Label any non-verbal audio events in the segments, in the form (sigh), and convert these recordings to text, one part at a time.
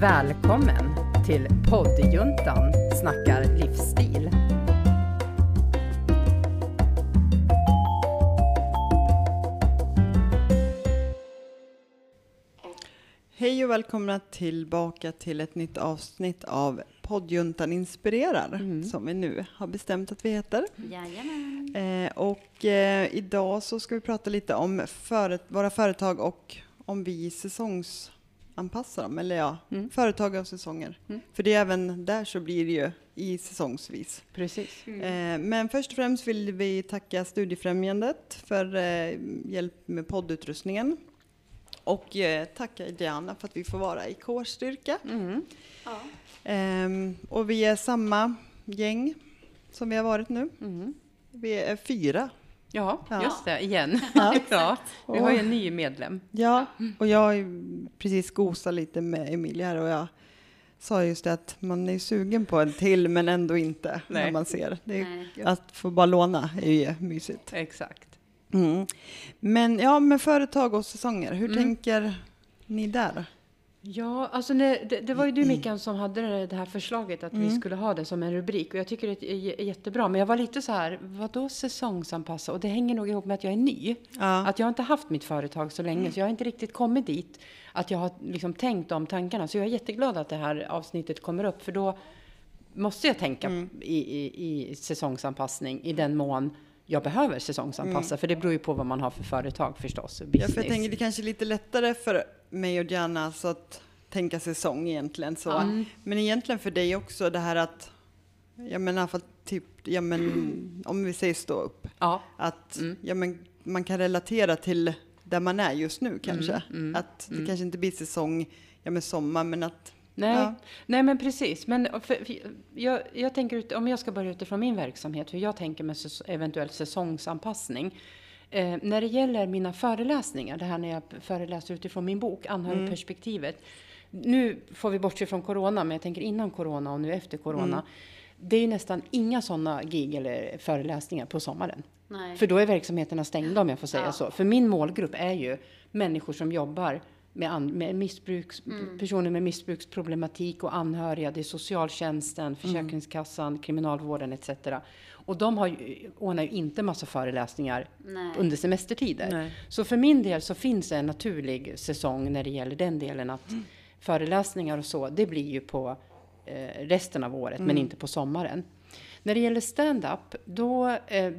Välkommen till poddjuntan snackar livsstil. Hej och välkomna tillbaka till ett nytt avsnitt av poddjuntan inspirerar, Mm. som vi nu har bestämt att vi heter. Jajamän. Eh, och eh, idag så ska vi prata lite om före, våra företag och om vi säsongsanpassar dem, eller ja, Mm. företag och säsonger. Mm. För det är även där så blir det ju i säsongsvis. Precis. Eh, men först och främst vill vi tacka Studiefrämjandet för eh, hjälp med poddutrustningen. Och eh, tacka Diana för att vi får vara i kårstyrka. Mm. Ja. Ehm, och vi är samma gäng som vi har varit nu. Mm. Vi är fyra. Ja, Ja. just det, igen. Ja. (laughs) ja, vi har ju en ny medlem. Ja, och jag har precis gosat lite med Emilia här och jag sa just det att man är sugen på en till men ändå inte när Nej. man ser. Det är, Nej. att få bara låna är ju mysigt. Exakt. Mm. Men ja, med företag och säsonger, hur Mm. tänker ni där? Ja, alltså när, det, det var ju du Mikael som hade det här förslaget att vi Mm. skulle ha det som en rubrik och jag tycker det är jättebra. Men jag var lite så här, vadå säsongsanpassa? Och det hänger nog ihop med att jag är ny. Ja, Att jag inte haft mitt företag så länge, så jag har inte riktigt kommit dit att jag har liksom tänkt de tankarna. Så jag är jätteglad att det här avsnittet kommer upp, för då måste jag tänka Mm. i, i, i säsongsanpassning i den mån jag behöver säsongsanpassa. För det beror ju på vad man har för företag förstås. ja, Business. för jag tänker det kanske är lite lättare för mig och Diana så att tänka säsong egentligen. Så. Mm. Men egentligen för dig också det här att, jag menar för att typ, ja men (clears throat) om vi säger stå upp, Ja, att Mm. ja, men man kan relatera till där man är just nu kanske. mm, Att det mm. kanske inte blir säsong, ja men sommar, men att nej, Ja. nej men precis. Men för, för, jag, jag tänker, ut, om jag ska börja utifrån min verksamhet, hur jag tänker med säs, eventuell säsongsanpassning. Eh, när det gäller mina föreläsningar, det här när jag föreläser utifrån min bok, Anhörigperspektivet. Nu får vi bortse från corona, men jag tänker innan corona och nu efter corona. Det är ju nästan inga sådana gig eller föreläsningar på sommaren. Nej. För då är verksamheterna stängda om jag får säga Ja. så. För min målgrupp är ju människor som jobbar med, an, med missbruks, Mm. personer med missbruksproblematik och anhöriga. Det är socialtjänsten, Försäkringskassan, kriminalvården etc. Och de har ju, ordnar ju inte massa föreläsningar Nej. under semestertider. Nej. Så för min del så finns det en naturlig säsong när det gäller den delen att föreläsningar och så, det blir ju på eh, resten av året, men inte på sommaren. När det gäller stand-up, då... Eh,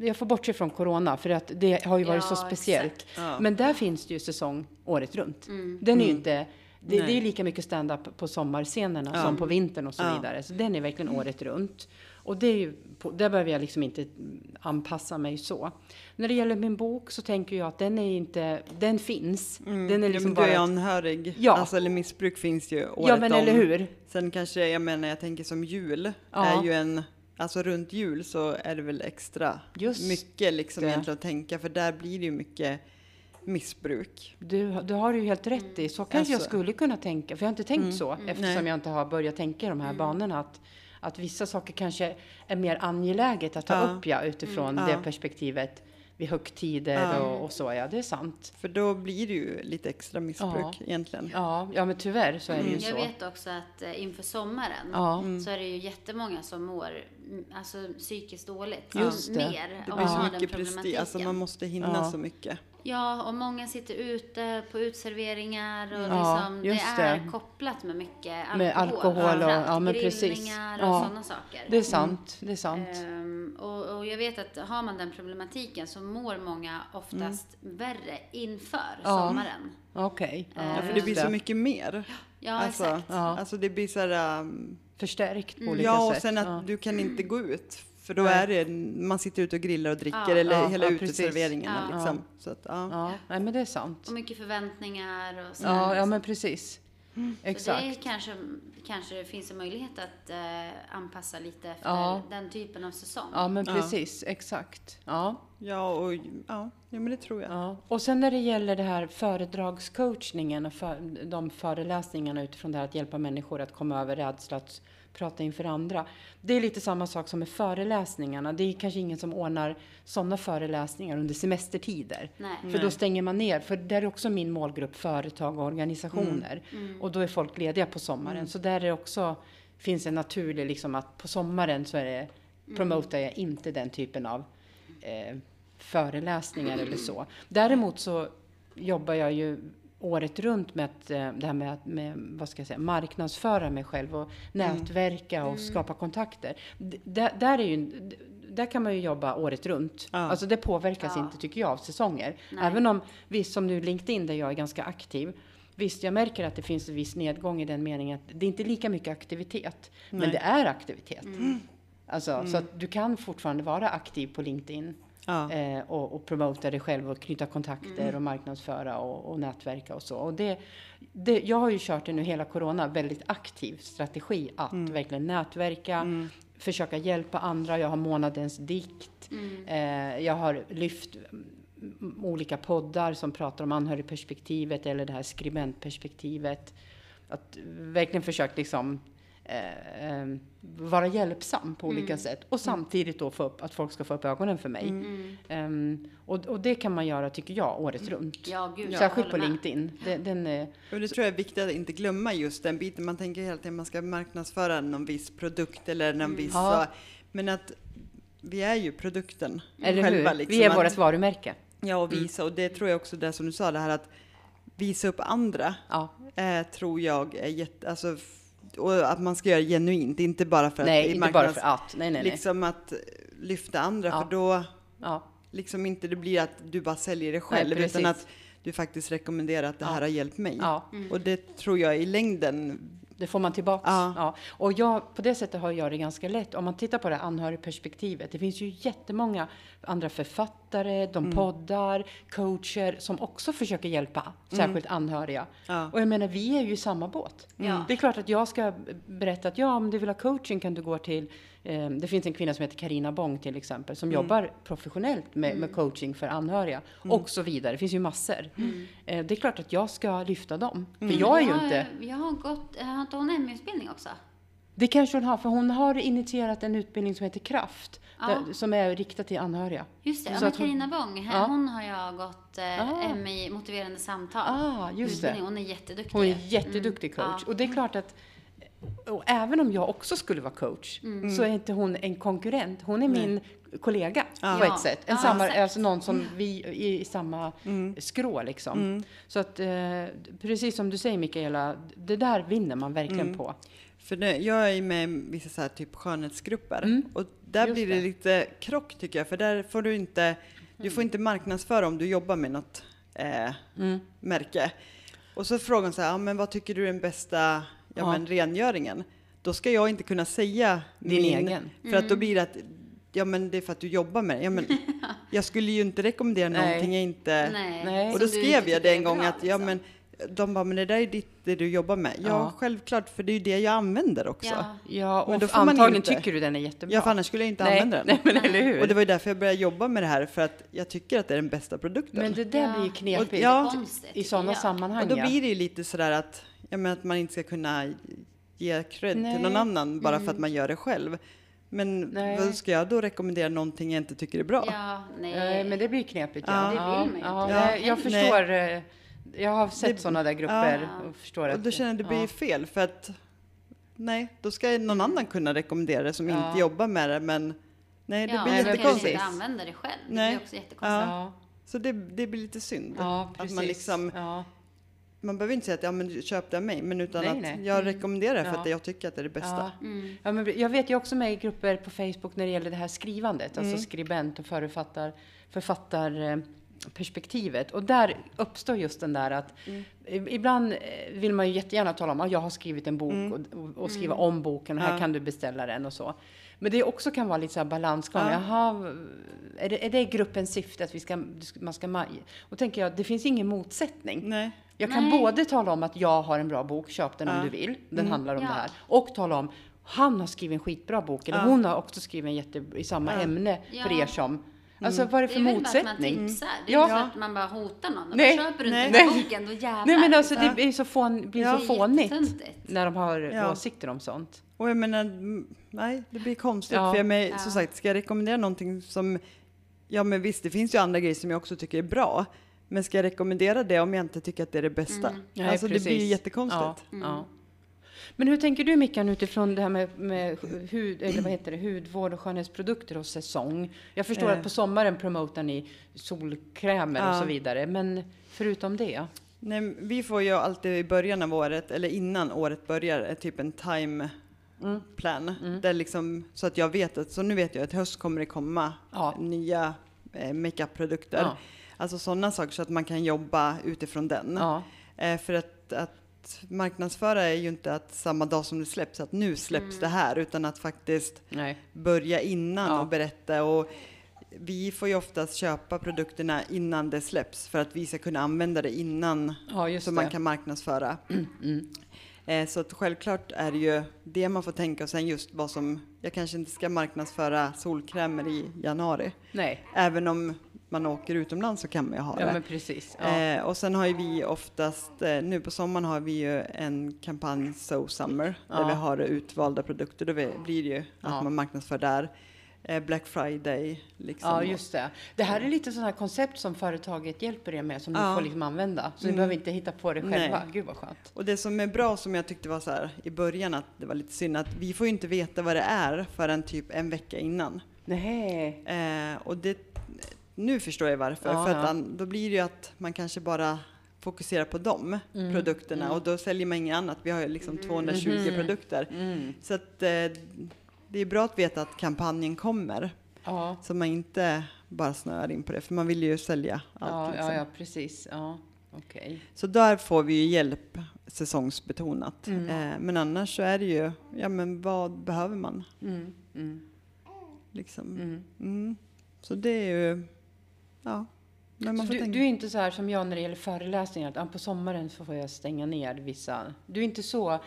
jag får bortse från corona, för att det har ju varit så Ja, speciellt. exakt. Ja. Men där finns det ju säsong året runt. Mm. Den är ju inte... Det, det är lika mycket stand-up på sommarscenerna Ja. som på vintern och så Ja. vidare. Så den är verkligen året runt. Och det är ju, där behöver jag liksom inte anpassa mig så. När det gäller min bok så tänker jag att den är inte, den finns. Mm. Den är ja, liksom men du är bara... anhörig, Ja. alltså, eller missbruk finns ju året Ja men om. eller hur? Sen kanske, jag menar, jag tänker som jul Ja. är ju en, alltså runt jul så är det väl extra Just mycket liksom det. egentligen att tänka, för där blir det ju mycket missbruk. Du, du har ju helt rätt i, så kanske jag Alltså. skulle kunna tänka. För jag har inte tänkt Mm. så Mm. eftersom Nej. jag inte har börjat tänka i de här banorna. Att, att vissa saker kanske är mer angeläget att ta Ja. upp ja, utifrån Mm. det Ja. perspektivet vid högtider Ja. och, och så. Ja, det är sant. För då blir det ju lite extra missbruk Ja. egentligen. Ja, ja men tyvärr så är det ju Mm. Jag så. vet också att eh, inför sommaren Ja. Mm. så är det ju jättemånga som mår mm, alltså, psykiskt dåligt. Just det. Mer Det om blir så mycket prestige, alltså man måste hinna Ja. så mycket. Ja, och många sitter ute på utserveringar och Ja, liksom, det är det. kopplat med mycket alkohol. Med alkohol och- ja, men precis. Och Ja. sådana saker. Det är sant. Det är sant. Ehm, och, och jag vet att har man den problematiken så mår många oftast värre inför Ja. sommaren. Okej. Ja, Ja, för det blir så mycket mer. Ja, alltså, exakt. Ja. alltså det blir så här, um, Förstärkt på olika ja och sätt. sen att ja. du kan inte gå ut. För då är det, man sitter ute och grillar och dricker Ja. eller Ja, hela ja, uteserveringarna Ja. liksom. Så att, ja. Ja, nej men det är sant. Och mycket förväntningar och så. Ja, ja men precis. Så det är Exakt. kanske, kanske finns en möjlighet att eh, anpassa lite efter Ja. den typen av säsong. Ja, men Ja. precis. Exakt. Ja. Ja, och, ja, ja, men det tror jag. Ja. Och sen när det gäller det här föredragscoachningen och för, de föreläsningarna utifrån det här att hjälpa människor att komma över rädsla att prata inför andra. Det är lite samma sak som med föreläsningarna. Det är kanske ingen som ordnar sådana föreläsningar under semestertider. Nej. För då stänger man ner. För där är också min målgrupp företag och organisationer. Och då är folk lediga på sommaren. Så där är också, finns en naturlig liksom att på sommaren så är det, promotar jag inte den typen av eh, föreläsningar eller så. Däremot så jobbar jag ju året runt med att, eh, det här med att med, vad ska jag säga, marknadsföra mig själv och nätverka och skapa kontakter. D- där, är ju, där kan man ju jobba året runt. Ja. Alltså det påverkas Ja. inte, tycker jag, av säsonger. Nej. Även om, visst som nu LinkedIn där jag är ganska aktiv, Visst, jag märker att det finns en viss nedgång i den meningen att det är inte lika mycket aktivitet. Men Nej. det är aktivitet. Mm. Alltså, Så att du kan fortfarande vara aktiv på LinkedIn Ja. eh, och, och promota dig själv och knyta kontakter Mm. och marknadsföra och, och nätverka och så. Och det, det, jag har ju kört det nu hela corona, väldigt aktiv strategi att Mm. verkligen nätverka, försöka hjälpa andra. Jag har månadens dikt. Mm. Eh, jag har lyft mm, olika poddar som pratar om anhörigperspektivet eller det här skribentperspektivet. Att verkligen försökt liksom eh, eh, vara hjälpsam på olika Mm. sätt och samtidigt då få upp att folk ska få upp ögonen för mig. Ehm, och, och det kan man göra, tycker jag, året runt. Ja, gud, jag Särskilt på med. LinkedIn. Den, den är, Och det tror jag är viktigt att inte glömma just den biten. Man tänker hela tiden att man ska marknadsföra någon viss produkt eller någon viss... Ja. Så, men att vi är ju produkten eller själva. hur? Liksom, Vi är vårt varumärke. Ja, och visa. Och det tror jag också det som du sa, det här att visa upp andra. Ja. Eh, tror jag är jätte... Alltså, och att man ska göra genuint, inte bara för att... Nej, inte bara för att. Nej, nej, nej. Liksom att lyfta andra, Ja. för då Ja. liksom inte det blir att du bara säljer det själv, precis. utan att du faktiskt rekommenderar att det Ja. här har hjälpt mig. Ja. Och det tror jag i längden Det får man tillbaks. Ja. Ja. Och jag, på det sättet har jag det ganska lätt. Om man tittar på det anhörigperspektivet. Det finns ju jättemånga andra författare, de Mm. poddar, coacher som också försöker hjälpa, särskilt anhöriga. Mm. Ja. Och jag menar, vi är ju i samma båt. Ja. Det är klart att jag ska berätta att ja, om du vill ha coaching kan du gå till eh, det finns en kvinna som heter Karina Bong till exempel som jobbar professionellt med, med coaching för anhöriga och så vidare. Det finns ju massor. Eh, det är klart att jag ska lyfta dem. För jag är ju Jag har- inte Jag har gått, har inte hon en ME-utbildning också? Det kanske hon har, för hon har initierat en utbildning som heter Kraft, Ja. där, som är riktad till anhöriga. Just det, Så ja, Carina här, Ja. hon har jag gått eh, Ah. MI, motiverande samtal. Ah, just det. Hon är jätteduktig. Hon är jätteduktig coach. Mm. Ja. Och det är klart att, och även om jag också skulle vara coach, Mm. så är inte hon en konkurrent. Hon är min kollega Ja. på ett sätt. En Ja, samma, alltså någon som vi i, i samma skrå liksom. Så att, eh, precis som du säger Mikaela, det där vinner man verkligen på. För det, jag är med i vissa så här typ skönhetsgrupper Mm. och där Just blir det, det. lite krock tycker jag, för där får du inte, du får inte marknadsföra om du jobbar med något eh, Mm. märke. Och så frågar hon så här, ja, men vad tycker du är den bästa ja, Ja. Men, rengöringen? Då ska jag inte kunna säga Din min, egen. för att då blir det att Ja men det är för att du jobbar med det. Ja, men (laughs) jag skulle ju inte rekommendera Nej. någonting jag inte... Nej. Och då skrev jag det en gång bra, att ja liksom. men de bara, men det där är ditt, det du jobbar med. Ja, Ja. självklart, för det är ju det jag använder också. Ja. Ja, Men och då får man antagligen inte. tycker du den är jättebra. Ja, för annars skulle jag inte nej, använda den. (laughs) Nej, men eller hur? Och det var ju därför jag började jobba med det här, för att jag tycker att det är den bästa produkten. Men det där Ja. blir ju knepigt Och- ja. Konstigt, i sådana ja. sammanhang. och då blir det ju lite sådär att, ja, men att man inte ska kunna ge cred Nej. till någon annan bara för att man gör det själv. Men Nej. vad ska jag då rekommendera någonting jag inte tycker är bra? Ja, nej. Nej, men det blir knepigt. Ja. Ja, Det vill ja, man ju ja, nej, Ja. Jag förstår. eh, Jag har sett Det- sådana där grupper Ja. och förstår Och att... då känner jag att det blir ja. fel, för att nej, då ska någon annan kunna rekommendera det som Ja. inte jobbar med det, men nej, det ja, blir jättekonstigt. inte använder det själv. Det Nej. blir också jättekonstigt. Ja. Så det, det blir lite synd. Ja, att precis. man liksom, ja. Man behöver inte säga att ja, men köp det av mig, men utan Nej, att nej. jag rekommenderar det för Ja. att jag tycker att det är det bästa. Ja. Mm. Ja, men jag vet ju också med i grupper på Facebook när det gäller det här skrivandet, Mm. alltså skribent och författar, författarperspektivet. Och där uppstår just den där att Mm. ibland eh, vill man ju jättegärna tala om att jag har skrivit en bok Mm. och, och, skriva om boken och här Ja. kan du beställa den och så. Men det också kan vara lite så här balansgång. Ja. Jaha, är det, är det gruppens syfte att vi ska, man ska maj? Och tänker jag, det finns ingen motsättning. Nej. Jag kan Nej. både tala om att jag har en bra bok, köp den Ja. om du vill, den handlar om Ja. det här. Och tala om, han har skrivit en skitbra bok, eller Ja. hon har också skrivit en jätte, i samma ämne för er som... Alltså vad är det Det för är väl bara att man motsättning? tipsar. Det är Ja. inte så att man bara hotar någon. Nej. Köper du inte Nej. boken, då jävlar. Nej men alltså det blir så, fån, blir Ja. så fånigt när de har Ja. åsikter om sånt. Och jag menar, mm, nej, det blir konstigt. Ja. För jag men, Ja. som sagt, ska jag rekommendera någonting som, ja men visst, det finns ju andra grejer som jag också tycker är bra. Men ska jag rekommendera det om jag inte tycker att det är det bästa? Nej, alltså det blir ju precis. jättekonstigt. Ja, ja. Men hur tänker du Mickan utifrån det här med, med hud, eller vad heter det, hudvård och skönhetsprodukter och säsong? Jag förstår Eh. att på sommaren promotar ni solkrämer och Ja. så vidare, men förutom det? Nej, vi får ju alltid i början av året, eller innan året börjar, eh, typ en time Mm. plan. Där liksom, så att jag vet att, så nu vet jag att höst kommer det komma Ja. nya eh, makeup-produkter. Ja. Alltså sådana saker så att man kan jobba utifrån den. Ja, Eh, för att, att marknadsföra är ju inte att samma dag som det släpps, att nu släpps det här, utan att faktiskt nej. börja innan Ja. och berätta. Och vi får ju oftast köpa produkterna innan det släpps för att vi ska kunna använda det innan Ja, så det. man kan marknadsföra. (clears throat) Mm. Eh, så att självklart är det ju det man får tänka och sen just vad som, jag kanske inte ska marknadsföra solkrämer i januari. Nej, Även om man åker utomlands så kan man ju ha ja det. men precis. Ja. Eh, och sen har ju vi oftast, eh, nu på sommaren har vi ju en kampanj So Summer där Ja. vi har utvalda produkter. Då blir det ju att man marknadsför där. Eh, Black Friday liksom. Ja, just det. Det här är lite sådana här koncept som företaget hjälper er med, som ni får liksom använda. Så ni Mm. behöver inte hitta på det själva. Nej. Gud vad skönt. Och det som är bra som jag tyckte var så här i början att det var lite synd att vi får ju inte veta vad det är förrän typ en vecka innan. Nej. Eh, och det, nu förstår jag varför. Ja, för att an, då blir det ju att man kanske bara fokuserar på de produkterna och då säljer man inget annat. Vi har ju liksom 220 produkter. Mm. Så att eh, det är bra att veta att kampanjen kommer. Ja. Så man inte bara snöar in på det, för man vill ju sälja allt. Ja, liksom. ja, ja, precis. Ja, okej. Så där får vi ju hjälp säsongsbetonat. Mm. Eh, men annars så är det ju, ja men vad behöver man? Mm, mm, Liksom. mm. Mm. Så det är ju, ja. Men du, du är inte så här som jag när det gäller föreläsningar, att ah, på sommaren så får jag stänga ner vissa. Du är inte så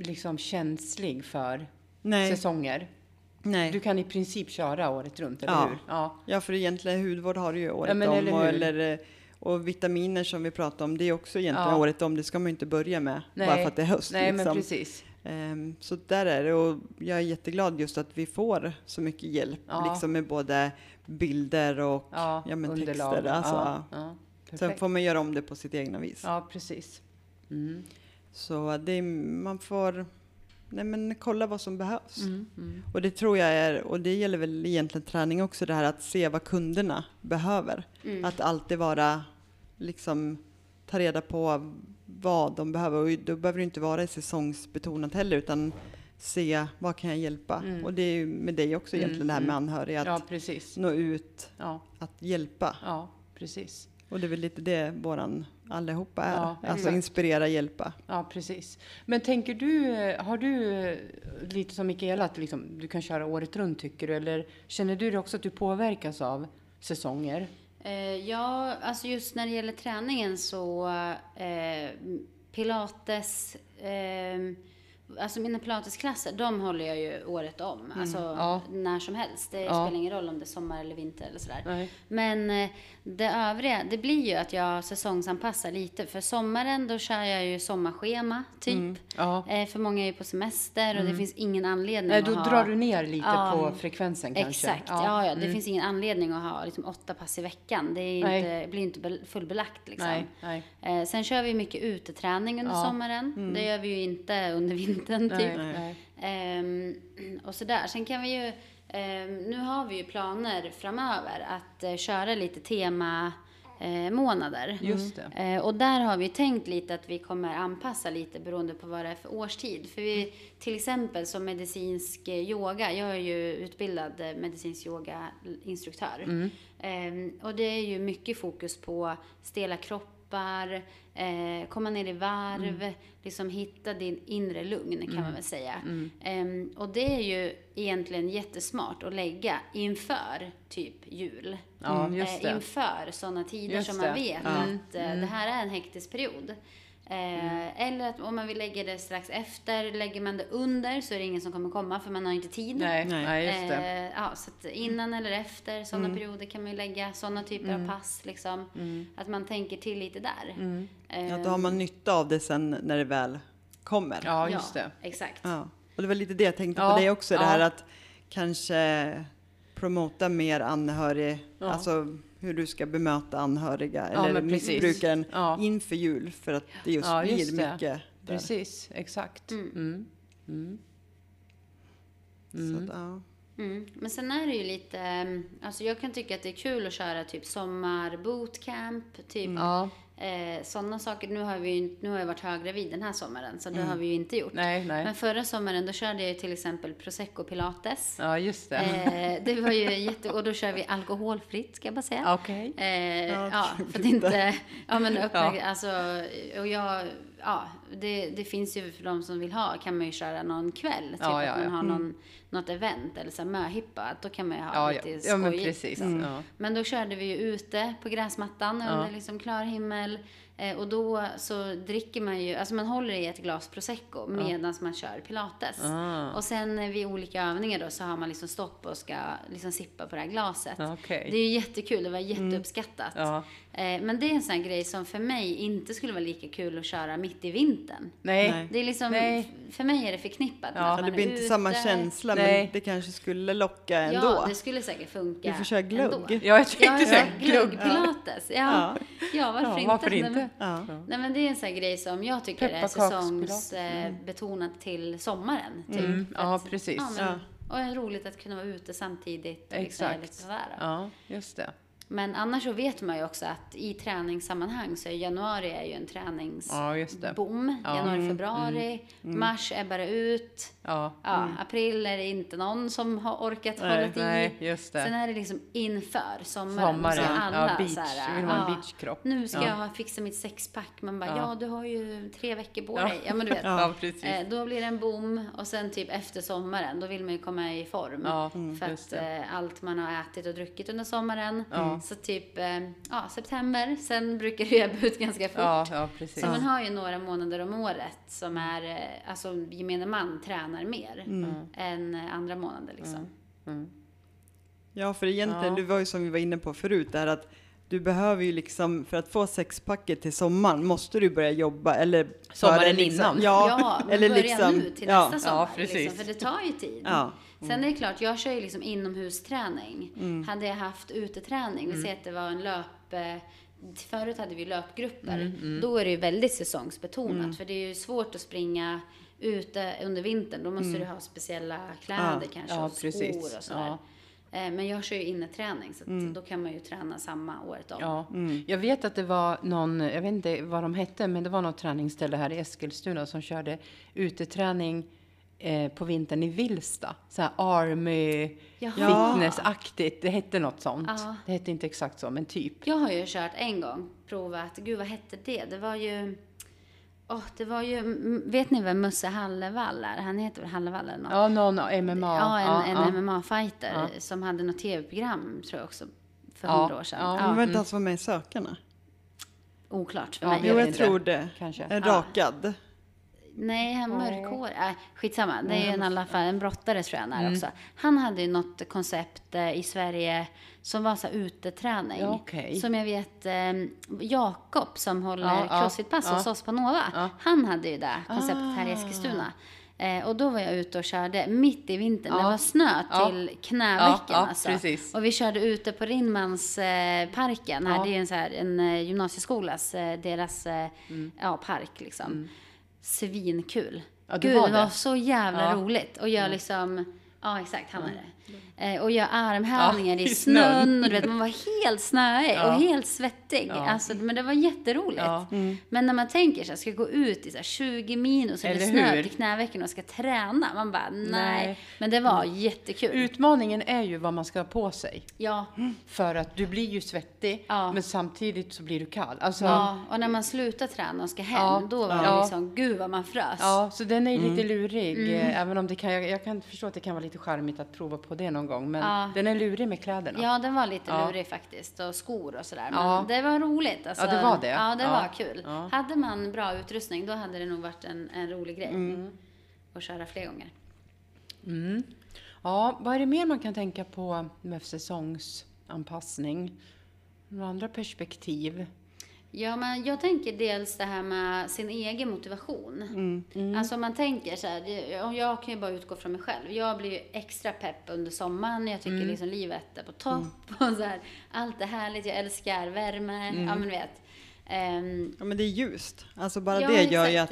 liksom känslig för nej, säsonger. nej. Du kan i princip köra året runt, eller Ja. hur? Ja. Ja, för egentligen hudvård har du ju året men om. eller och, eller, eh, och vitaminer som vi pratade om, det är också egentligen Ja. året om. Det ska man ju inte börja med Nej. bara för att det är höst. Nej, men liksom. precis. Ehm, så där är det och jag är jätteglad just att vi får så mycket hjälp Ja. liksom med både bilder och Ja, ja, men texter. Alltså, ja. Sen får man göra om det på sitt egna vis. Ja, precis. Mm. Så det man får nej men, kolla vad som behövs. Mm, mm. Och det tror jag är, och det gäller väl egentligen träning också, det här att se vad kunderna behöver. Mm. Att alltid vara, liksom, ta reda på vad de behöver. Och då behöver det inte vara säsongsbetonat heller, utan se vad kan jag hjälpa. Mm. Och det är ju med dig också Mm, egentligen det här med mm. anhöriga, att Ja, precis. nå ut, Ja, att hjälpa. ja, precis. Och det är väl lite det våran allihopa är. Ja, alltså exakt. inspirera, hjälpa. Ja, precis. Men tänker du, har du eh, lite som Mikaela, att liksom, du kan köra året runt tycker du? Eller känner du också att du påverkas av säsonger? Eh, ja, alltså just när det gäller träningen så eh, pilates, eh, alltså mina pilatesklasser, de håller jag ju året om. Alltså Ja. när som helst. Det Ja. spelar ingen roll om det är sommar eller vinter eller sådär. Nej. Men eh, det övriga, det blir ju att jag säsongsanpassar lite. För sommaren, då kör jag ju sommarschema, typ. Ja. Eh, för många är ju på semester och det finns ingen anledning Nej, att då ha... drar du ner lite på frekvensen kanske? Exakt, ja, ja. det mm. finns ingen anledning att ha liksom, åtta pass i veckan. Det inte, blir inte bel- fullbelagt liksom. Nej, nej. Eh, sen kör vi mycket uteträning under sommaren. Det gör vi ju inte under vintern nej, typ. nej. Ehm, och sådär. Sen kan vi ju, ehm, nu har vi ju planer framöver att eh, köra lite tema eh, månader. Just det. Eh, och där har vi tänkt lite att vi kommer anpassa lite beroende på vad det är för årstid. För vi, till exempel som medicinsk eh, yoga, jag är ju utbildad eh, medicinsk yogainstruktör. Eh, och det är ju mycket fokus på stela kroppar, eh, komma ner i varv, liksom hitta din inre lugn kan man väl säga. Eh, och det är ju egentligen jättesmart att lägga inför typ jul. Ja, Eh, inför sådana tider Just som man vet Ja. att eh, det här är en hektisk period. Eh, Eller att om man vill lägga det strax efter, lägger man det under så är det ingen som kommer komma för man har inte tid. Nej, Nej. just det. Eh, ja, så att innan eller efter sådana perioder kan man ju lägga sådana typer av pass. Liksom, Att man tänker till lite där. Eh, Ja, då har man nytta av det sen när det väl kommer. Ja, just det. Exakt. Ja. Och det var lite det jag tänkte Ja, på dig också, det ja. här att kanske promota mer anhörig, Ja. alltså hur du ska bemöta anhöriga Ja, eller missbrukaren Ja. inför jul för att det just Ja, blir just det. mycket där. Precis, exakt. Mm. Mm. Så att, ja. Mm. Men sen är det ju lite, mm, alltså jag kan tycka att det är kul att köra typ sommarbootcamp, typ eh, sådana saker. Nu har, vi nu har jag varit höggravid den här sommaren, så det har vi ju inte gjort. nej, nej. Men förra sommaren då körde jag ju till exempel prosecco pilates. Ja, just det. Eh, det var ju (laughs) jätte... Och då kör vi alkoholfritt, ska jag bara säga. Okej. Eh, Ja, ja, för att inte... Ja, men öppna, Ja. alltså, och jag... Ja, det, det finns ju för de som vill ha, kan man ju köra någon kväll. Typ Ja, ja, att man ja. har någon, något event eller så här möhippa. Då kan man ju ha Ja, ja. lite ja, men skojigt. precis. så. Ja. Men då körde vi ju ute på gräsmattan under liksom klar himmel. Eh, och då så dricker man ju, alltså man håller i ett glas prosecco medan man kör pilates. Ah. Och sen eh, vid olika övningar då så har man liksom stopp och ska liksom sippa på det här glaset. Okej. Det är ju jättekul, det var jätteuppskattat. Ja. Eh, men det är en sån här grej som för mig inte skulle vara lika kul att köra mitt i vintern. Nej. Det är liksom, Nej. för mig är det förknippat med Ja. Ja, man det blir inte ute. samma känsla Nej. men det kanske skulle locka ändå. Ja, det skulle säkert funka Du får köra glögg. ändå. Ja, jag tänkte Ja, säga ja, glögg. glöggpilates. Ja. Ja. varför Ja, inte? varför Nej, inte? Ja. Nej men det är en sån här grej som jag tycker är Pepparkakspilates. säsongsbetonat till sommaren. Typ. Mm, ja, att- precis. Ja, men, Ja. Och är roligt att kunna vara ute samtidigt. och Liksom, Exakt. lite sådär. Ja, just det. Men annars så vet man ju också att i träningssammanhang så är januari är ju en träningsboom. Ja, just det. Ja. Mm, Januari, februari. Mars är bara ut. Ja. Ja, April är det inte någon som har orkat Nej, hålla i. Nej, just Sen det. är det liksom inför sommaren. Sommaren. Så alla Ja, beach. så här, Vill ha en ja, beachkropp. Nu ska Ja. jag fixa mitt sexpack. Man bara, ja. Ja. du har ju tre veckor på Ja. dig. Ja men du vet. (laughs) Ja, precis. Eh, då blir det en boom och sen typ efter sommaren då vill man ju komma i form. Ja, för just att det. eh, allt man har ätit och druckit under sommaren. Så typ eh, ja, september, sen brukar det ebba ut ganska fort. Ja, ja, precis. Så man har ju några månader om året som är, eh, alltså gemene man tränar mer än eh, andra månader liksom. Mm. Ja, för egentligen, Ja. det var ju som vi var inne på förut, det här att du behöver ju liksom, för att få sexpacket till sommaren måste du börja jobba eller Sommaren liksom, innan. Ja, Ja, eller börja liksom, nu till ja, nästa sommar. Ja, precis. liksom, för det tar ju tid. Ja. Sen är det klart, jag kör ju liksom inomhusträning. Mm. Hade jag haft uteträning, vi säger att det var en löp... eh, Förut hade vi löpgrupper. Mm, Då är det ju väldigt säsongsbetonat. För det är ju svårt att springa ute under vintern. Då måste du ha speciella kläder Mm. Ja. kanske Ja, och skor precis. och sådär. Eh, Men jag kör ju inneträning så Mm. då kan man ju träna samma året om. Ja, jag vet att det var någon, jag vet inte vad de hette, men det var något träningsställe här i Eskilstuna som körde uteträning eh, på vintern i Vilsta. Så här army, Jaha. fitnessaktigt. Det hette något sånt. Ja. Det hette inte exakt så, men typ. Jag har ju kört en gång, provat, gud vad hette det? Det var ju, åh, det var ju, vet ni vem Musse Hallevall är? Han heter väl Hallevall eller något? Ja, någon MMA. Ja, en, en ja. MMA-fighter Ja. som hade något tv-program, tror jag också, för Ja, hundra år sedan. ja. Ja, Men var inte han som var med i Sökarna? Oklart för Ja, mig. Jo, jag inte. tror det. Kanske. En Ja. rakad. Nej, han mörkhårig. Äh, skitsamma. Det är ju en, i alla fall en brottare tror jag han är Mm. också. Han hade ju något koncept eh, i Sverige som var så här uteträning. Ja, okej. Som jag vet, eh, Jakob som håller Ja, crossfit-pass ja. hos oss på Nova. Ja. Han hade ju det konceptet här i Ah. Eskilstuna. Eh, och då var jag ute och körde mitt i vintern. Det var snö till knävecken Ja, ja, alltså. precis. Och vi körde ute på Rinmans eh. Här. Det är en, så här, en eh, gymnasieskolas, eh, deras eh, ja, park liksom. Svinkul. Mm. Ja, det Gud, var det var det. så jävla Ja. roligt. Och jag liksom, ja exakt, han är det. Eh, och gör armhävningar Ja, i i snön. snön. Och du vet, man var helt snöig Ja. och helt svettig. Ja. Alltså, men det var jätteroligt. Ja. Men när man tänker sig, ska jag gå ut i så här 20 minus och det snö hur? till knävecken och ska träna. Man bara, nej. Nej. Men det var jättekul. Utmaningen är ju vad man ska ha på sig. Ja. För att du blir ju svettig, Ja. men samtidigt så blir du kall. Alltså, ja, och när man slutar träna och ska hem, Ja. då var det Ja. liksom, gud vad man frös. Ja, så den är ju Mm. lite lurig. eh, Även om det kan, jag, jag kan förstå att det kan vara lite charmigt att prova på det någon gång. Men Ja. den är lurig med kläderna. Ja, den var lite Ja. lurig faktiskt. Och skor och sådär. Men Ja. det var roligt. Alltså, Ja, det var det. Ja, det var kul. Hade man bra utrustning, då hade det nog varit en, en rolig grej. Mm. Att köra fler gånger. Ja, vad är det mer man kan tänka på med säsongsanpassning? Några andra perspektiv? Ja, men jag tänker dels det här med sin egen motivation. Mm. Alltså om man tänker så här, jag kan ju bara utgå från mig själv. Jag blir ju extra pepp under sommaren. Jag tycker liksom livet är på topp. (laughs) Och så här, allt är härligt, jag älskar värme. Ja, men du vet. Ehm, Ja men det är ljust. Alltså bara ja, det gör ju att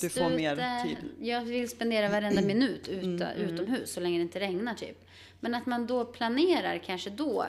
du får mer ute. tid. Jag vill spendera varenda minut ute, utomhus så länge det inte regnar typ. Men att man då planerar kanske då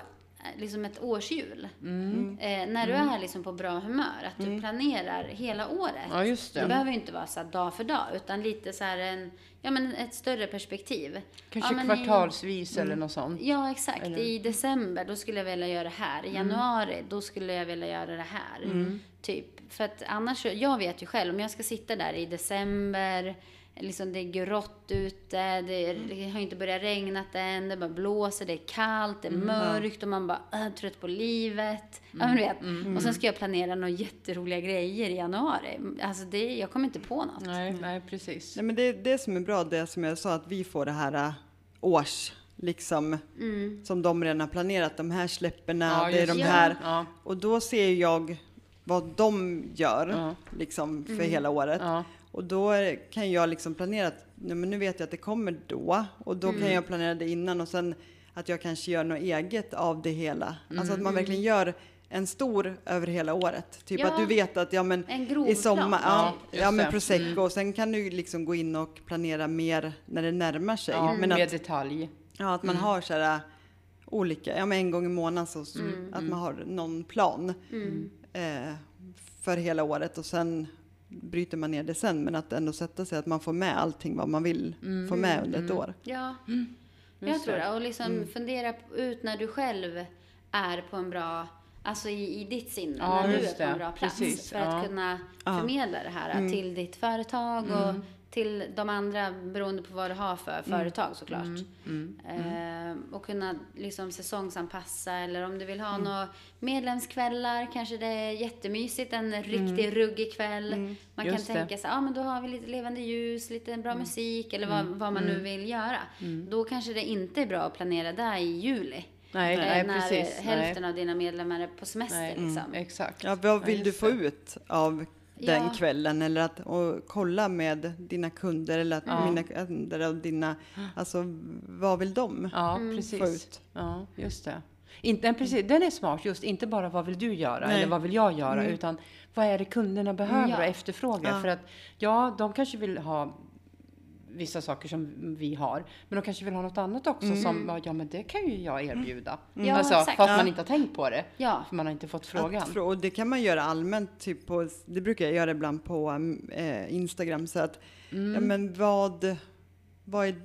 liksom ett årshjul. Mm. Eh, när du är liksom på bra humör. Att du planerar hela året. Ja, just det. Det behöver ju inte vara så dag för dag utan lite så här en, ja men ett större perspektiv. Kanske ja, men i- kvartalsvis eller något sånt. Ja, exakt. Eller- I december, då skulle jag vilja göra det här. I januari, då skulle jag vilja göra det här. Typ. För att annars, jag vet ju själv, om jag ska sitta där i december, liksom det är grått ute, det, är, det har inte börjat regna än, det bara blåser, det är kallt, det är mörkt och man bara är trött på livet. Ja, men du vet. Och sen ska jag planera några jätteroliga grejer i januari. Alltså det, jag kommer inte på något. Nej, nej, precis. Nej, men det, det som är bra, det som jag sa, att vi får det här äh, års, liksom, som de redan har planerat, de här släpperna, Ja, det är de här. Ja. Och då ser jag vad de gör, Ja. liksom, för hela året. Och då kan jag liksom planera att men nu vet jag att det kommer då, och då kan jag planera det innan och sen att jag kanske gör något eget av det hela. Alltså att man verkligen gör en stor över hela året. Typ Ja. att du vet att ja, men i sommar, ja, ja men prosecco. Och sen kan du liksom gå in och planera mer när det närmar sig. Ja, men med att, detalj. ja, att man har så här olika, ja men en gång i månaden så, så att man har någon plan eh, för hela året. Och sen bryter man ner det sen men att ändå sätta sig att man får med allting vad man vill få med under ett år. Ja, jag Just tror det. Och liksom fundera p- ut när du själv är på en bra, alltså i, i ditt sinne, Ja, när du är på en bra plats. Precis, för ja. Mm. att kunna förmedla det här till ditt företag och till de andra beroende på vad du har för företag såklart. Mm. Eh, och kunna liksom säsongsanpassa eller om du vill Mm. ha några medlemskvällar, kanske det är jättemysigt, en riktig ruggig kväll. Man kan Mm. Just det. Mm. tänka sig, ja ah, men då har vi lite levande ljus, lite bra musik eller vad, vad man nu vill göra. Då kanske det inte är bra att planera där i juli. Nej, nej, när precis. hälften nej. av dina medlemmar är på semester liksom. Exakt. Ja, vad vill Ja, du få det. ut av den Ja. kvällen eller att och kolla med dina kunder eller att mina kunder och dina, alltså vad vill de Ja, Mm. precis. få ut? Ja, just det. Inte, precis, den är smart, just inte bara vad vill du göra Nej. eller vad vill jag göra, utan vad är det kunderna behöver Ja. och efterfrågar. Ja. För att ja, de kanske vill ha vissa saker som vi har, men de kanske vill ha något annat också som, ja men det kan ju jag erbjuda. Ja, Alltså, exakt. fast Ja. man inte har tänkt på det, Ja. för man har inte fått Att frågan. frå- och det kan man göra allmänt, typ på, det brukar jag göra ibland på mm, eh, Instagram. Så att, Mm. ja, men vad, vad är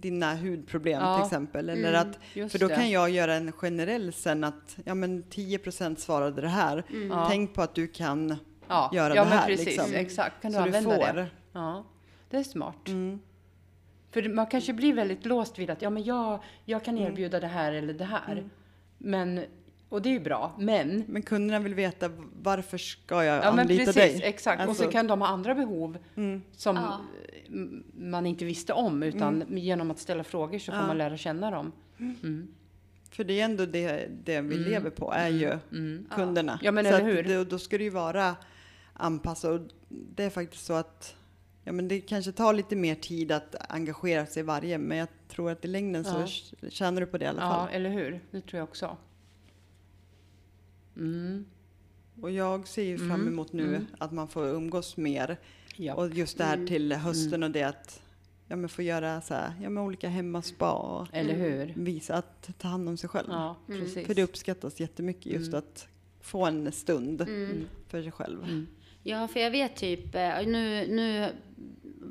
dina hudproblem Ja. till exempel? Eller Mm. att, för då det. kan jag göra en generell sen att ja, men 10% svarade det här. Ja. Tänk på att du kan ja. göra ja, det men här, precis, liksom. exakt. Kan du så du använda får. det? Ja, det är smart. Mm. För man kanske blir väldigt låst vid att ja, men jag, jag kan Mm. erbjuda det här eller det här. Men, och det är ju bra, men Men kunderna vill veta varför ska jag Ja anlita precis, dig? exakt. och Alltså- så kan de ha andra behov Mm. som Ja. man inte visste om. Utan genom att ställa frågor så får Ja. man lära känna dem. Mm. För det är ändå det, det vi lever på, är ju kunderna. Ja, men så eller hur? Det, då ska det ju vara anpassat. Och det är faktiskt så att ja, men det kanske tar lite mer tid att engagera sig i varje, men jag tror att i längden så Ja. tjänar du på det i alla Ja, fall. eller hur? Det tror jag också. Mm. Och jag ser ju fram emot nu att man får umgås mer. Ja. Och just det här till hösten och det att ja, men få göra så här, ja, men olika hemmaspa och Eller hur? visa att ta hand om sig själv. Ja, precis. För det uppskattas jättemycket just att få en stund Mm. för sig själv. Mm. Ja, för jag vet typ, eh, nu, nu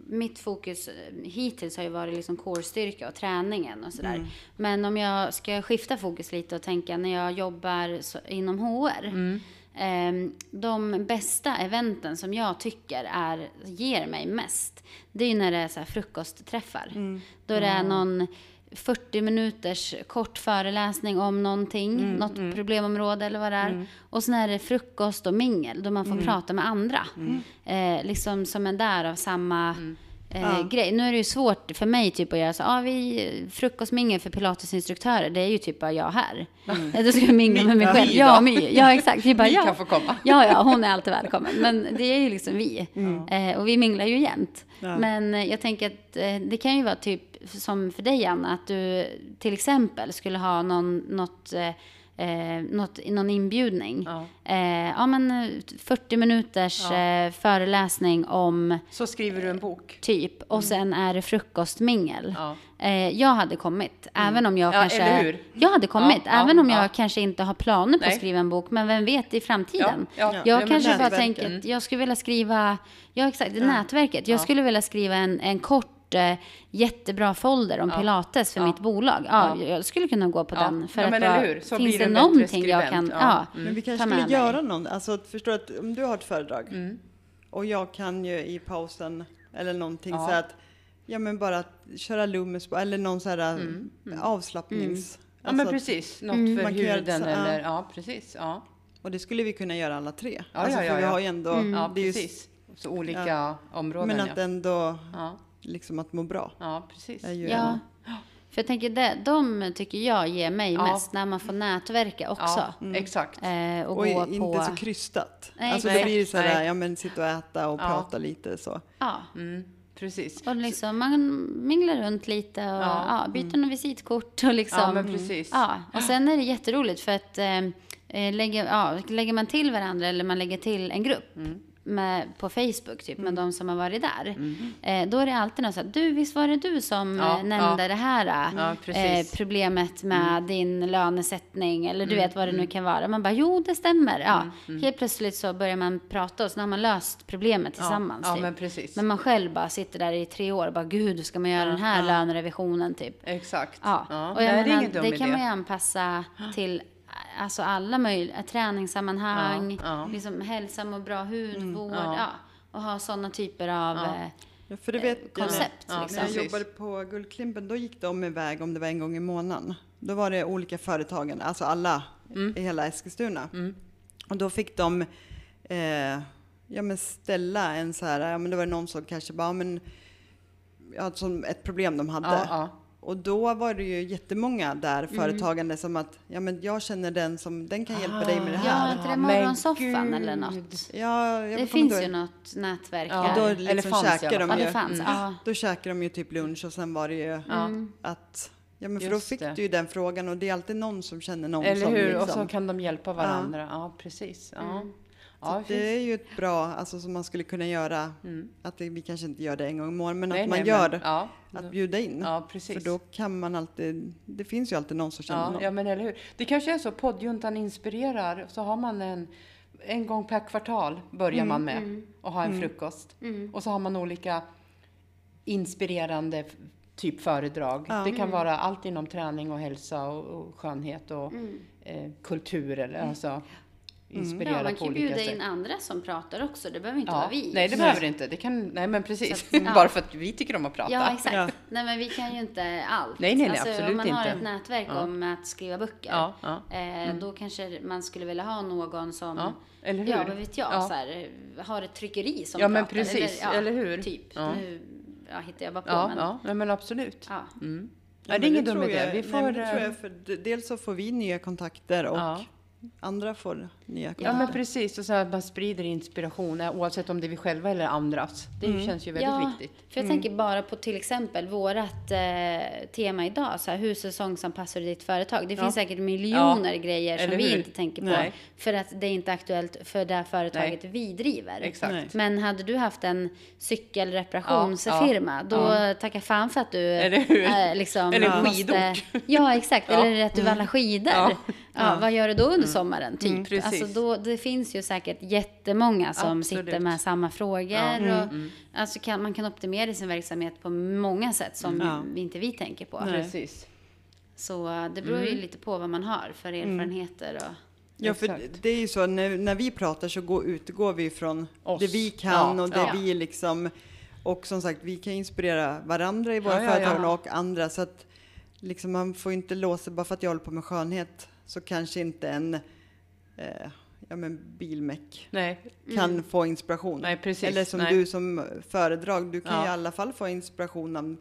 mitt fokus eh, hittills har ju varit liksom core-styrka och träningen och sådär. Mm. Men om jag ska skifta fokus lite och tänka när jag jobbar så, inom HR. Mm. Eh, de bästa eventen som jag tycker är, ger mig mest, det är ju när det är så frukostträffar. Då det är någon 40 minuters kort föreläsning om någonting, något problemområde eller vad det är. Och sen är det frukost och mingel då man får prata med andra. Eh, liksom som är där av samma eh, Ja. grej. Nu är det ju svårt för mig typ att göra så, ah, vi frukostmingel för pilatesinstruktörer, det är ju typ bara jag här. (laughs) Då ska jag mingla med mig själv. Ja. My. Ja, exakt. Vi bara, (laughs) ja. kan få komma. Ja, ja, hon är alltid välkommen. Men det är ju liksom vi. Eh, och vi minglar ju jämt. Ja. Men jag tänker att eh, det kan ju vara typ som för dig, Anna, att du till exempel skulle ha någon, något, eh, eh, något, någon inbjudning. Ja. Eh, ja, men eh, 40 minuters Ja. eh, föreläsning om Så skriver du en bok. typ och sen är det frukostmingel. Ja. Eh, jag hade kommit, även om jag Ja, kanske... eller hur? Jag hade kommit, även om jag ja. kanske inte har planer på att Nej. skriva en bok. Men vem vet i framtiden? Ja, ja. Ja, Jag kanske bara tänker att jag skulle vilja skriva... Ja, exakt. Ja. Nätverket. Jag Ja. skulle vilja skriva en, en kort, eh, jättebra folder om Ja. pilates för Ja. mitt bolag. Ja, Ja. Jag skulle kunna gå på Ja. den. För Ja, att men bara, eller hur? Så finns blir det någonting jag kan... Ja. Ja. Men vi kanske skulle mig. göra någon, alltså förstår att om du har ett föredrag Mm. och jag kan ju i pausen eller någonting Ja. så att ja men bara att köra på- eller någon så här Mm, mm. avslappnings... Ja, men alltså att- precis. Något Mm. för Man kan göra huden så- ja. eller... Ja, precis. Ja, Och det skulle vi kunna göra alla tre. Ja, alltså, ja, för ja, vi ja. har ju ändå... ja precis. Så olika områden, Men ja. att ändå ja. Liksom att må bra. Ja, precis. Är ju Ja. För jag tänker, det, de tycker jag ger mig Ja. mest när man får nätverka också. Ja, exakt. Eh, och, Och gå inte på... så krystat. Nej, alltså nej, då blir det så här, ja men sitta och äta och Ja. prata lite så. Ja. Mm, precis. Och liksom, man minglar runt lite och Ja. ja. byter några visitkort och liksom. Ja, men precis. Ja, och sen är det jätteroligt för att eh, eh, lägger, ja, lägger man till varandra eller man lägger till en grupp Mm. Med, på Facebook typ med de som har varit där. Eh, då är det alltid någon så här, du visst var det du som Ja, eh, nämnde ja. det här Ja, eh, problemet med din lönesättning eller du Mm, vet vad det nu kan vara. Man bara, jo det stämmer. Ja. Helt plötsligt så börjar man prata och så har man löst problemet tillsammans. Ja, typ. men precis. Men man själv bara sitter där i tre år och bara gud, hur ska man göra den här lönerevisionen typ? Exakt. Ja, och jag Nej, det är menar, det idé. kan man ju anpassa (gasps) till alltså alla möjliga träningssammanhang, Ja, ja. liksom hälsa och bra hudvård, ja. ja. och ha sådana typer av Ja. eh, Ja, för det vet jag när- koncept. Ja, liksom. När jag jobbade på Guldklimpen, då gick de iväg om det var en gång i månaden. Då var det olika företagen, alltså alla Mm. i hela Eskilstuna. Och då fick de eh, ja, men ställa en så här, ja men det var någon som kanske bara, ja, men ja, som ett problem de hade. Ja, ja. Och då var det ju jättemånga där, företagande som att, ja men jag känner den som, den kan hjälpa dig med det Ja, här. inte det morgonsoffan eller något? Ja, jag Det finns inte ju något nätverk Ja, här. Då Eller liksom fanns käkar de Ja, ju. det fanns. Ja. Då käkade de ju typ lunch och sen var det ju Ja. att Ja men för Just då fick det. du ju den frågan och det är alltid någon som känner någon Eller som hur? liksom. Och så kan de hjälpa varandra. Ja, precis. Ja. Mm. Ja, det är ju ett bra, alltså som man skulle kunna göra, Mm. att det, vi kanske inte gör det en gång i månaden, men Nej, att man nej, gör, men- ja. att bjuda in. Ja, precis. för då kan man alltid, det finns ju alltid någon som känner Ja, någon. ja, men eller hur. Det kanske är så, poddjuntan inspirerar, så har man en, en gång per kvartal börjar man med och ha en frukost. Och så har man olika inspirerande typ föredrag. Ja. Det kan vara allt inom träning och hälsa och, och skönhet och eh, kultur eller alltså inspirera Ja, man kan bjuda sätt. in andra som pratar också. Det behöver inte Ja, vara vi. nej, det behöver det inte. Det kan, nej, men precis. Så att, ja. (laughs) Bara för att vi tycker om att prata. Ja, exakt. Ja. Nej, men vi kan ju inte allt. Nej, nej, nej, alltså, absolut Om man har inte. ett nätverk Ja. om att skriva böcker, Ja, ja. Eh, då kanske man skulle vilja ha någon som, Ja, eller hur? ja, vad vet jag, Ja. så här, har ett tryckeri som Ja, men pratar. precis. Eller hur? Typ. Ja. Nu ja, hittar jag bara på, Ja, men ja, nej, men absolut. ja. Mm. Ja, det är men ingen dum idé. Vi nej, får, men det tror eh, jag, för dels så får vi nya kontakter och Ja. Andra får nya kontakter. Ja, men precis. Och så att man sprider inspiration eh, oavsett om det är vi själva eller andras. Det känns ju väldigt ja, viktigt. För jag tänker bara på till exempel vårat eh, tema idag, så här, hur säsongsanpassar du ditt företag? Det finns säkert miljoner grejer som vi inte tänker på. Nej. För att det är inte aktuellt för det företaget vi driver. Exakt. Nej. Men hade du haft en cykelreparationsfirma, Ja, då tacka fan för att du Eller hur? eh, liksom Eller måste... skidort. Ja, exakt. Ja. Eller att du vallar skidor. Ja. Vad gör du då under sommaren? Typ. Mm, precis. alltså då, det finns ju säkert jättemånga som Absolut. sitter med samma frågor. Ja. Mm, Och, Alltså kan, man kan optimera sin verksamhet på många sätt som vi, inte vi tänker på. Precis. Så det beror Mm. ju lite på vad man har för erfarenheter. Och, Ja, för det är ju så när, när vi pratar så går, utgår vi från Oss. det vi kan Ja, och det ja. vi liksom och som sagt, vi kan inspirera varandra i våra Ja, ja, företag ja. och andra så att liksom man får inte låsa bara för att jag håller på med skönhet så kanske inte en eh, ja, men bilmeck Nej, kan få inspiration. Nej, precis. Eller som Nej. du som föredrag, du kan Ja. i alla fall få inspiration av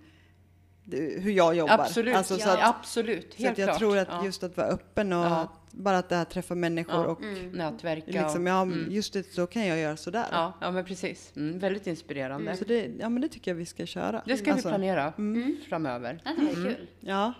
hur jag jobbar. absolut. Alltså, så ja, att, absolut. så Helt att jag klart. tror att ja. just att vara öppen och Ja. att, bara att det här träffar människor Ja. och Nätverka. liksom, och, ja, just det, så kan jag göra sådär. ja, ja, men precis. Mm, väldigt inspirerande. Så det, ja, men det tycker jag vi ska köra. Det ska Alltså, vi planera framöver. Ja, det var kul. Ja,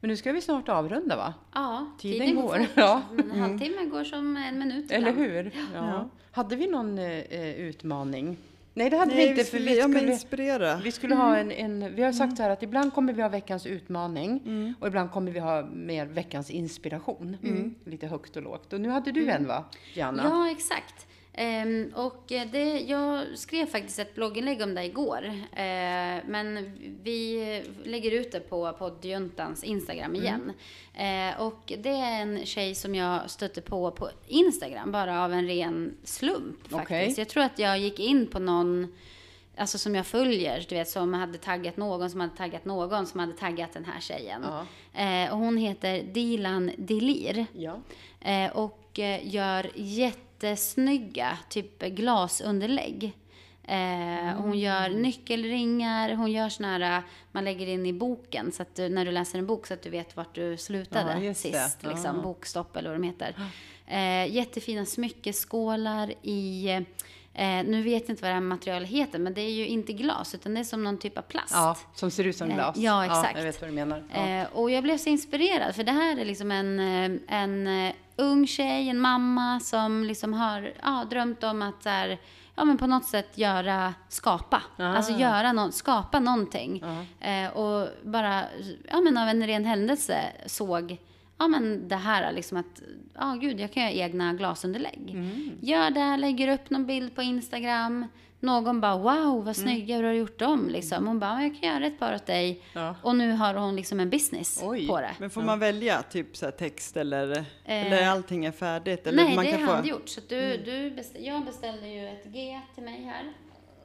Men nu ska vi snart avrunda va? Ja, Tiden går, fort. ja. Men en halvtimme går som en minut Eller ibland. hur? Ja. Ja. Hade vi någon eh, eh, utmaning? Nej, det hade vi Nej, inte. vi för skulle, vi ja, men skulle, inspirera. vi skulle ha en, en... Vi har sagt så här att ibland kommer vi ha veckans utmaning och ibland kommer vi ha mer veckans inspiration. Lite högt och lågt. Och nu hade du en va, Gianna? Ja, exakt. Ehm, och eh, det, jag skrev faktiskt ett blogginlägg om det igår. Eh, men vi lägger ut det på poddjuntans Instagram Mm. igen. Eh, och det är en tjej som jag stötte på på Instagram, bara av en ren slump faktiskt. Okej. Jag tror att jag gick in på någon Alltså som jag följer, du vet som hade taggat någon som hade taggat någon som hade taggat den här tjejen. Eh, och hon heter Dilan Delir. Ja. Eh, och gör jättesnygga typ glasunderlägg. Eh, Hon gör nyckelringar, hon gör såna här, man lägger in i boken så att du, när du läser en bok så att du vet vart du slutade Ja, just det. sist. Liksom, Ja. bokstopp eller vad de heter. Eh, jättefina smyckeskålar i, eh, nu vet jag inte vad det här materialet heter, men det är ju inte glas utan det är som någon typ av plast. ja, som ser ut som Eh, glas. ja, exakt. jag vet vad du menar. Ja. Eh, och jag blev så inspirerad för det här är liksom en, eh, en eh, ung tjej, en mamma som liksom har ja, drömt om att så här, ja, men på något sätt göra, skapa. Ah. Alltså göra no, skapa någonting. Eh, och bara ja, men av en ren händelse såg ja men det här liksom att, ja gud jag kan göra egna glasunderlägg. Mm. Gör det, lägger upp någon bild på Instagram. Någon bara wow Mm. vad snygga du har gjort dem liksom. Hon bara, jag kan göra ett par åt dig. Ja. Och nu har hon liksom en business Oj. på det. Men får man välja typ så text eller, eller allting är färdigt? Eller Nej, man det är kan få, handgjort. Så du, du beställ, jag beställde ju ett G till mig här.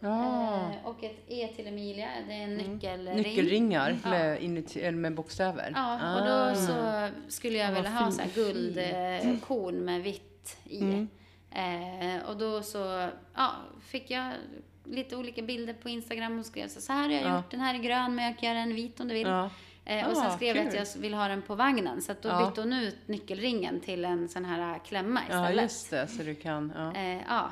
Ja. Eh, och ett E till Emilia. Det är en nyckelring. Nyckelringar Ja. med, inuti, med bokstäver. Ja, Ah. och då så skulle jag Ja, vad vilja ha så här guldkorn med vitt i. Mm. Eh, och då så ja, fick jag lite olika bilder på Instagram och skrev så, så här har jag Ja. gjort, den här är grön men jag kan göra en vit om du vill. Ja. Eh, och sen Ah, skrev jag att jag vill ha den på vagnen. Så att då Ja. bytte hon ut nyckelringen till en sån här klämma ja, istället. just det. Så du kan... Ja. Eh, ja.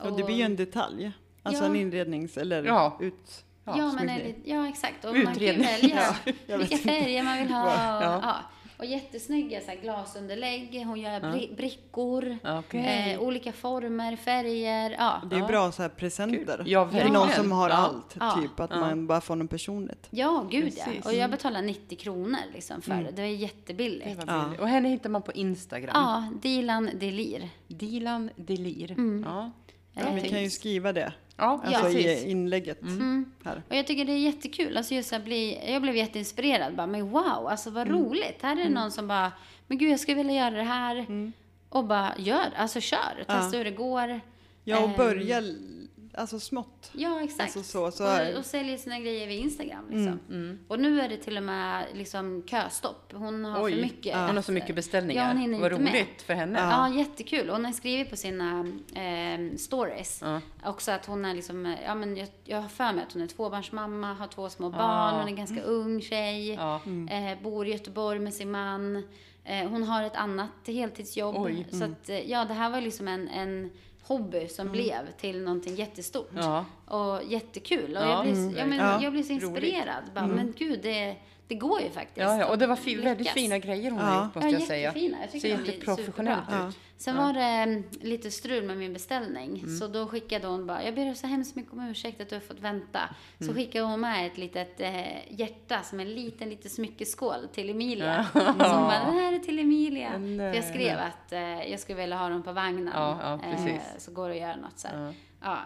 och det blir ju en detalj. Alltså Ja. en inrednings eller Ja. ut... Ja, men smyckning. är det, ja exakt. Och man kan Utredning. välja (laughs) jag vilka färger man vill ha. Ja. Ja. Och jättesnygga så här, glasunderlägg. Hon gör bri- brickor. Ja, okej. Eh, olika former, färger. Ja. Det är bra så här presenter. Ja, Till någon som har Ja. allt. Ja. Typ att Ja. man bara får något personligt. Ja, gud Precis. Mm. ja. Och jag betalar 90 kronor liksom för det. Det är Det jättebilligt. var Ja. billigt. Och henne hittar man på Instagram. Ja, Dilan Delir. Dilan Delir. Ja. Ja, vi kan ju skriva det. Ja, Alltså precis. i inlägget Mm. här. Och jag tycker det är jättekul. Alltså just att bli, jag blev jätteinspirerad. Bara, men wow, alltså vad Mm. roligt. Här är det någon som bara, men gud jag skulle vilja göra det här. Mm. Och bara gör, alltså kör. Testa hur det går. Ja, och Ehm, börja alltså smått. Ja, exakt. Alltså så- så- och, och säljer sina grejer via Instagram. Mm, Liksom. Och nu är det till och med liksom köstopp. Hon har Oj, för mycket. hon har så mycket beställningar. Ja, hon hinner Vad inte med. roligt för henne. Ja, jättekul. Hon har skrivit på sina eh, stories Ja. också att hon är liksom, ja men jag, jag har för mig att hon är tvåbarnsmamma, har två små barn, Ja. hon är ganska ung tjej, Ja. eh, bor i Göteborg med sin man. Eh, hon har ett annat heltidsjobb. Oj. Så att, eh, ja, det här var liksom en, en hobby som blev till någonting jättestort. Ja. Och jättekul. Och Ja, jag, blir, mm, ja, men, ja. jag blir så Roligt. inspirerad. Bara, Men gud, det, det går ju faktiskt. Ja, ja, och det var fi- väldigt fina grejer hon Ja. har gjort måste Ja, jag säga. jättefina. Jag tycker Ser de blir jätteprofessionellt ut. Sen var det mm, lite strul med min beställning. Mm. Så då skickade hon bara, jag ber så hemskt mycket om ursäkt att du har fått vänta. Så Mm. skickade hon med ett litet eh, hjärta som en liten, liten smyckeskål till Emilia. Ja. (laughs) Så hon bara, den här är till Emilia. Nej. För jag skrev att eh, jag skulle vilja ha dem på vagnen. Ja, ja, precis. Eh, så går det att göra något så här. Ja.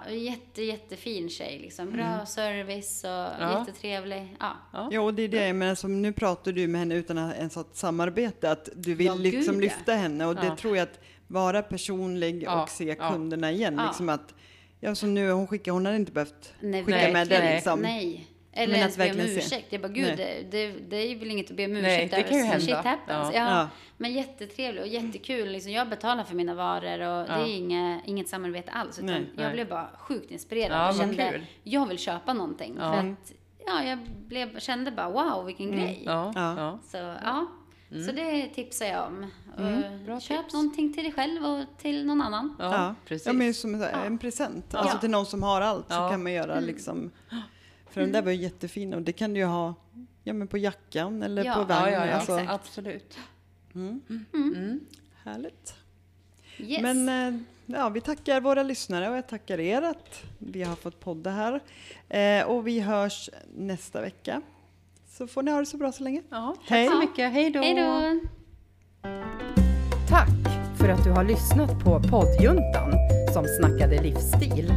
Ja, jätte, jättefin tjej liksom. Bra service och Ja. jättetrevlig. Ja. Ja. Ja, och det är det jag menar, som nu pratar du med henne utan att ens ha ett samarbete, att du vill Ja, gud, liksom ja. lyfta henne och Ja. det tror jag att vara personlig Ja, och se ja. kunderna igen, Ja. liksom att Ja, som nu, hon skickar, hon hade inte behövt Nej, skicka nej, med det nej. liksom. Nej. Eller Men ens att be om verkligen se. ursäkt. Jag bara, gud, det, det, det är väl inget att be om ursäkt Nej, det kan ju så hända. shit happens. Ja. Ja. Ja. Men jättetrevligt och jättekul. Liksom, jag betalar för mina varor och det Ja. är inget, inget samarbete alls. Utan Nej, jag nej. blev bara sjukt inspirerad Ja, och kände, kul. jag vill köpa någonting. Ja. För att, ja, jag blev, kände bara, wow, vilken grej. Ja, Ja. Ja. Så det tipsar jag om. Bra köp tips. någonting till dig själv och till någon annan. Ja, Ja, precis. Ja, men som en- en present. Alltså Ja. till någon som har allt så kan man göra liksom. För den där var ju jättefin och det kan du ju ha ja, men på jackan eller Ja. på vagnen. ja, ja, alltså, absolut. Härligt. Yes. Men eh, ja, vi tackar våra lyssnare och jag tackar er att vi har fått podda här. Eh, och vi hörs nästa vecka. Så får ni ha det så bra så länge. Ja, tack Hej. så mycket. Hej då. Hej då! Tack för att du har lyssnat på poddjuntan som snackade livsstil.